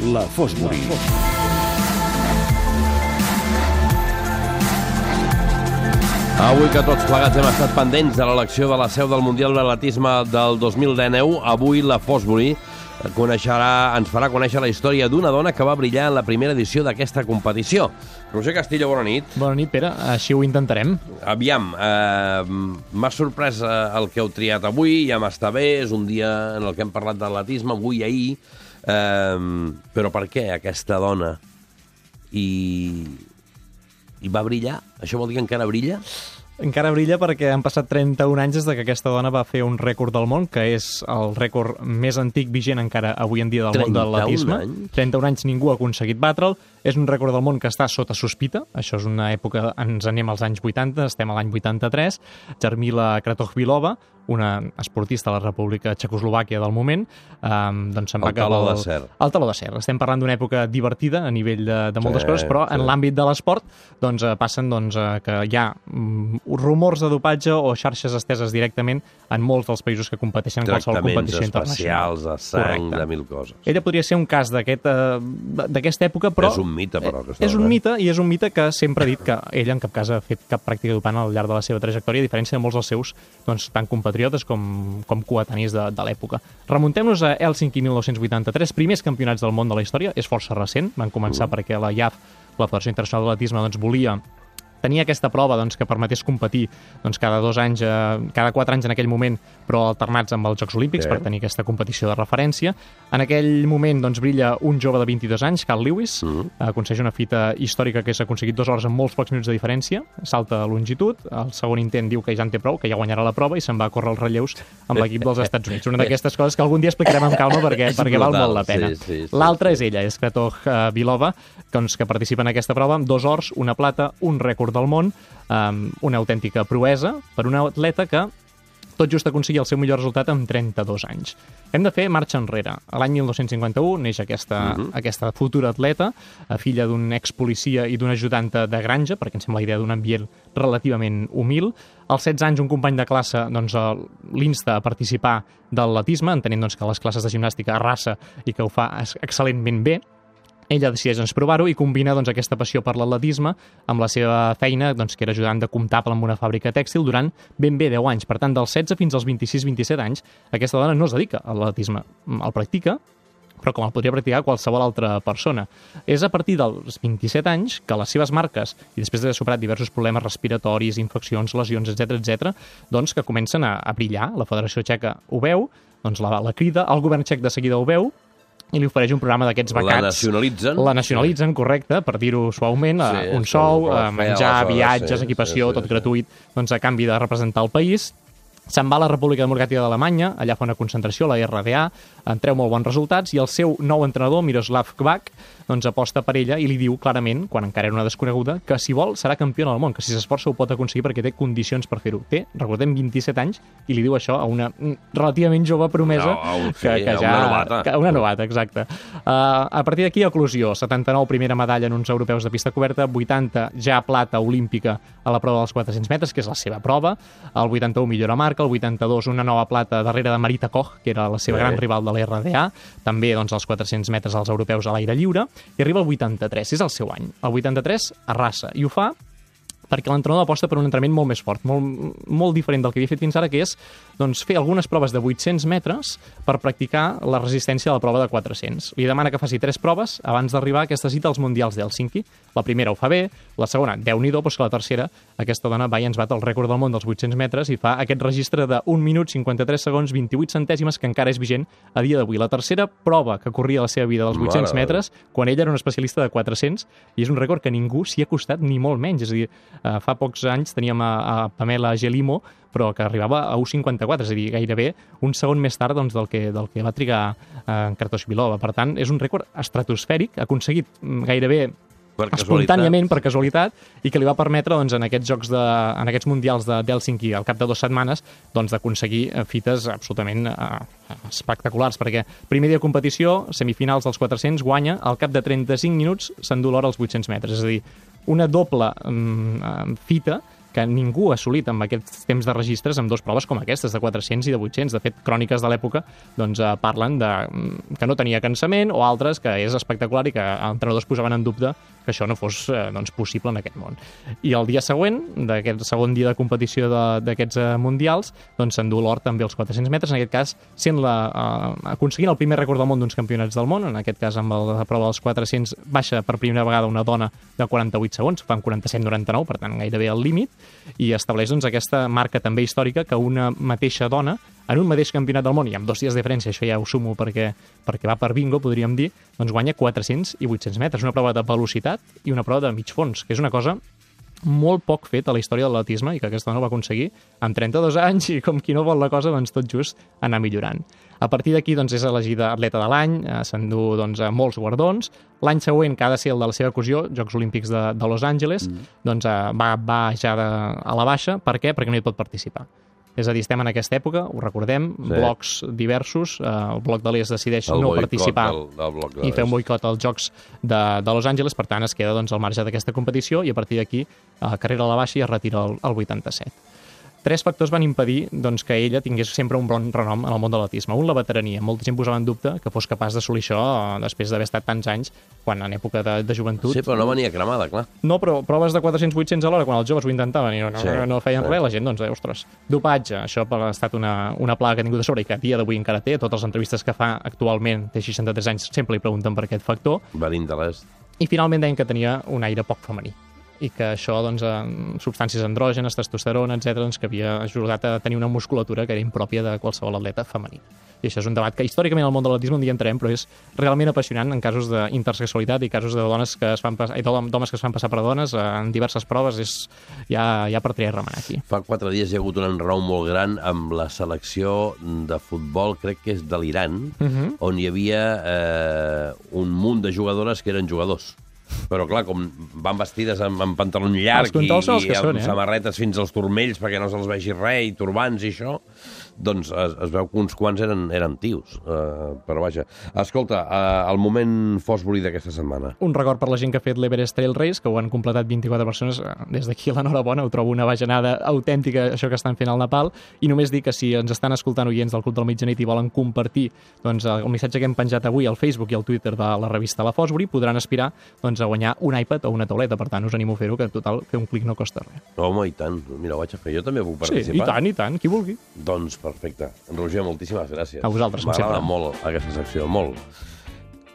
La Fosbury. Avui que tots plegats hem estat pendents de l'elecció de la seu del Mundial d'Atletisme del 2019, avui la Fosbury coneixerà, ens farà conèixer la història d'una dona que va brillar en la primera edició d'aquesta competició. Roger Castillo, bona nit. Bona nit, Pere. Així ho intentarem. Aviam, eh, m'ha sorprès eh, el que heu triat avui, ja m'està bé, és un dia en el que hem parlat d'atletisme, avui i ahir, eh, però per què aquesta dona i, i va brillar? Això vol dir que encara brilla? Encara brilla perquè han passat 31 anys des de que aquesta dona va fer un rècord del món, que és el rècord més antic vigent encara avui en dia del món de 31 l'atletisme. anys? 31 anys ningú ha aconseguit batre'l. És un rècord del món que està sota sospita. Això és una època, ens anem als anys 80, estem a l'any 83. Jarmila Kratochvilova, una esportista de la República Txecoslovàquia del moment, um, doncs se'n va El taló acabar... d'acer. El taló d'acer. Estem parlant d'una època divertida a nivell de, de moltes Sí, coses, però sí. en l'àmbit de l'esport doncs, eh, passen doncs, eh, que hi ha mm, rumors de dopatge o xarxes esteses directament en molts dels països que competeixen en qualsevol Tractaments competició internacional. especials, de sang, Correcte. de mil coses. Ella podria ser un cas eh, d'aquesta època, però... És un mite, però, És un mite, i és un mite que sempre ha dit que ella en cap cas ha fet cap pràctica dopant al llarg de la seva trajectòria, a diferència de molts dels seus doncs, tant compatriotes com, com coetanis de, de l'època. Remuntem-nos a Helsinki 1983, primers campionats del món de la història, és força recent, van començar Mm. perquè la IAF, la Federació Internacional d'Atletisme, doncs, volia tenia aquesta prova doncs, que permetés competir doncs, cada dos anys, eh, cada quatre anys en aquell moment, però alternats amb els Jocs Olímpics Sí. per tenir aquesta competició de referència. En aquell moment doncs, brilla un jove de 22 anys, Carl Lewis, Mhm. aconsegueix una fita històrica que s'ha aconseguit dues hores amb molts pocs minuts de diferència, salta a longitud, el segon intent diu que ja en té prou, que ja guanyarà la prova i se'n va a córrer els relleus amb l'equip dels Estats Units. Una d'aquestes coses que algun dia explicarem amb calma perquè, perquè val molt la pena. sí, sí, sí, L'altra sí. és ella, és Kratok uh, Vilova, doncs, que participa en aquesta prova amb dos ors, una plata, un rècord del món, um, una autèntica proesa per una atleta que tot just aconseguir el seu millor resultat amb 32 anys. Hem de fer marxa enrere. L'any 1951 neix aquesta, uh -huh. aquesta futura atleta, eh, filla d'un expolicia i d'una ajudanta de granja, perquè em sembla la idea d'un ambient relativament humil. Als 16 anys, un company de classe doncs, l'insta a participar del latisme, entenent doncs, que les classes de gimnàstica arrasa i que ho fa ex- excel·lentment bé. Ella decideix doncs, provar-ho i combina doncs, aquesta passió per l'atletisme amb la seva feina, doncs, que era ajudant de comptable en una fàbrica tèxtil durant ben bé 10 anys. Per tant, dels 16 fins als 26-27 anys, aquesta dona no es dedica a l'atletisme. El practica, però com el podria practicar qualsevol altra persona. És a partir dels 27 anys que les seves marques, i després d'haver superat diversos problemes respiratoris, infeccions, lesions, etc etc, doncs que comencen a, a brillar. La Federació Txeca ho veu, doncs la, la crida, el govern txec de seguida ho veu, i li ofereix un programa d'aquests La becats. nacionalitzen. La nacionalitzen, correcte, per dir-ho suaument, Sí, un sou, menjar, viatges, sí, equipació, sí, sí, tot sí. gratuït, doncs a canvi de representar el país. Se'n va a la República Democràtica d'Alemanya, allà fa una concentració, la RDA, en treu molt bons resultats, i el seu nou entrenador, Miroslav Kvak, doncs aposta per ella i li diu clarament, quan encara era una desconeguda, que si vol serà campiona del món, que si s'esforça ho pot aconseguir perquè té condicions per fer-ho. Té, recordem, 27 anys, i li diu això a una mm, relativament jove promesa No, a un- que, que a ja... una novata. Que, una novata, exacte. Uh, a partir d'aquí, eclosió. 79, primera medalla en uns europeus de pista coberta, 80, ja plata olímpica a la prova dels 400 metres, que és la seva prova, el 81 millora marca, el 82 una nova plata darrere de Marita Koch, que era la seva Sí. gran rival de la RDA, també doncs, als 400 metres als europeus a l'aire lliure, i arriba el 83, és el seu any. El 83 arrasa, i ho fa perquè l'entrenador aposta per un entrenament molt més fort, molt, molt diferent del que havia fet fins ara, que és doncs, fer algunes proves de 800 metres per practicar la resistència de la prova de 400. Li demana que faci tres proves abans d'arribar a aquesta cita als Mundials d'Helsinki. La primera ho fa bé, la segona, déu nhi doncs que la tercera, aquesta dona va i ens bat el rècord del món dels 800 metres i fa aquest registre de 1 minut 53 segons 28 centèsimes que encara és vigent a dia d'avui. La tercera prova que corria la seva vida dels 800 Mare metres, quan ella era un especialista de 400, i és un rècord que ningú s'hi ha costat ni molt menys. És a dir, eh, fa pocs anys teníem a, a Pamela Gelimo, però que arribava a 1,54, és a dir, gairebé un segon més tard doncs, del, que, del que va trigar eh, en Kartoshvilova. Per tant, és un rècord estratosfèric, aconseguit mm, gairebé Per espontàniament, per casualitat, i que li va permetre doncs, en aquests jocs de, en aquests mundials de d'Helsinki al cap de dues setmanes doncs, d'aconseguir eh, fites absolutament eh, espectaculars, perquè primer dia de competició, semifinals dels 400, guanya, al cap de 35 minuts s'endú l'hora als 800 metres, és a dir, una doble eh, fita que ningú ha assolit amb aquests temps de registres amb dos proves com aquestes, de 400 i de 800. De fet, cròniques de l'època doncs, eh, parlen de, mm, que no tenia cansament o altres que és espectacular i que entrenadors posaven en dubte que això no fos eh, doncs, possible en aquest món. I el dia següent, d'aquest segon dia de competició d'aquests eh, mundials, doncs s'endú l'or també als 400 metres, en aquest cas sent la, eh, aconseguint el primer rècord del món d'uns campionats del món, en aquest cas amb la prova dels 400 baixa per primera vegada una dona de 48 segons, fan 47,99, per tant gairebé al límit, i estableix doncs, aquesta marca també històrica que una mateixa dona en un mateix campionat del món, i amb dos dies de diferència, això ja ho sumo perquè, perquè va per bingo, podríem dir, doncs guanya 400 i 800 metres, una prova de velocitat i una prova de mig fons, que és una cosa molt poc fet a la història de l'atletisme i que aquesta ho va aconseguir amb 32 anys i com qui no vol la cosa, doncs tot just anar millorant. A partir d'aquí doncs, és elegida atleta de l'any, eh, s'endú doncs, molts guardons. L'any següent, que ha de ser el de la seva ocasió, Jocs Olímpics de, de Los Angeles, mm. doncs, eh, va, va ja de, a la baixa. Per què? Perquè no hi pot participar. És a dir, estem en aquesta època, ho recordem, Sí. blocs diversos, eh, el bloc de l'ES decideix El no participar del, del bloc de i fer un l'est. boicot als Jocs de, de Los Angeles, per tant es queda doncs, al marge d'aquesta competició i a partir d'aquí eh, carrera a la baixa i es retira el, el 87. Tres factors van impedir doncs, que ella tingués sempre un bon renom en el món de l'atletisme. Un, la veterania. Molta gent posava en dubte que fos capaç d'assolir això eh, després d'haver estat tants anys, quan en època de, de joventut. Sí, però no venia cremada, clar. No, però proves de 400-800 a l'hora, quan els joves ho intentaven i no, no, Sí, sí, no feien sí. res, la gent, doncs, eh, ostres, dopatge, això ha estat una, una plaga que ha tingut a sobre i que a dia d'avui encara té, totes les entrevistes que fa actualment, té 63 anys, sempre li pregunten per aquest factor, Venint de l'est. i finalment deien que tenia un aire poc femení i que això, doncs, substàncies andrògenes, testosterona, etc., doncs, que havia ajudat a tenir una musculatura que era impròpia de qualsevol atleta femení. I això és un debat que històricament al món de l'atletisme un dia entrarem, però és realment apassionant en casos d'intersexualitat i casos de dones que es fan d'homes que es fan passar per dones eh, en diverses proves, és, hi ha per triar remenar aquí. Fa quatre dies hi ha hagut un enrenou molt gran amb la selecció de futbol, crec que és de l'Iran, uh -huh. on hi havia eh, un munt de jugadores que eren jugadors. Però, clar, com van vestides amb, amb pantalons llarg que i amb són, eh? samarretes fins als turmells perquè no se'ls vegi res, i turbants i això, doncs es, es veu que uns quants eren, eren tios. Uh, però vaja, escolta, uh, el moment Fosbury d'aquesta setmana. Un record per la gent que ha fet l'Everest Trail Race, que ho han completat 24 persones. eh, Des d'aquí l'enhorabona, ho trobo una bajanada autèntica, això que estan fent al Nepal. I només dir que si ens estan escoltant oients del Club del Mitjanit i volen compartir doncs, el missatge que hem penjat avui al Facebook i al Twitter de la revista La Fosbury, podran aspirar doncs, a guanyar un iPad o una tauleta. Per tant, us animo a fer-ho, que en total fer un clic no costa res. Home, i tant. Mira, ho vaig a fer. Jo també puc Sí, participar. i tant, i tant, qui vulgui. Doncs perfecte. Roger, moltíssimes gràcies. A vosaltres, com M'agrada sempre. molt aquesta secció, molt.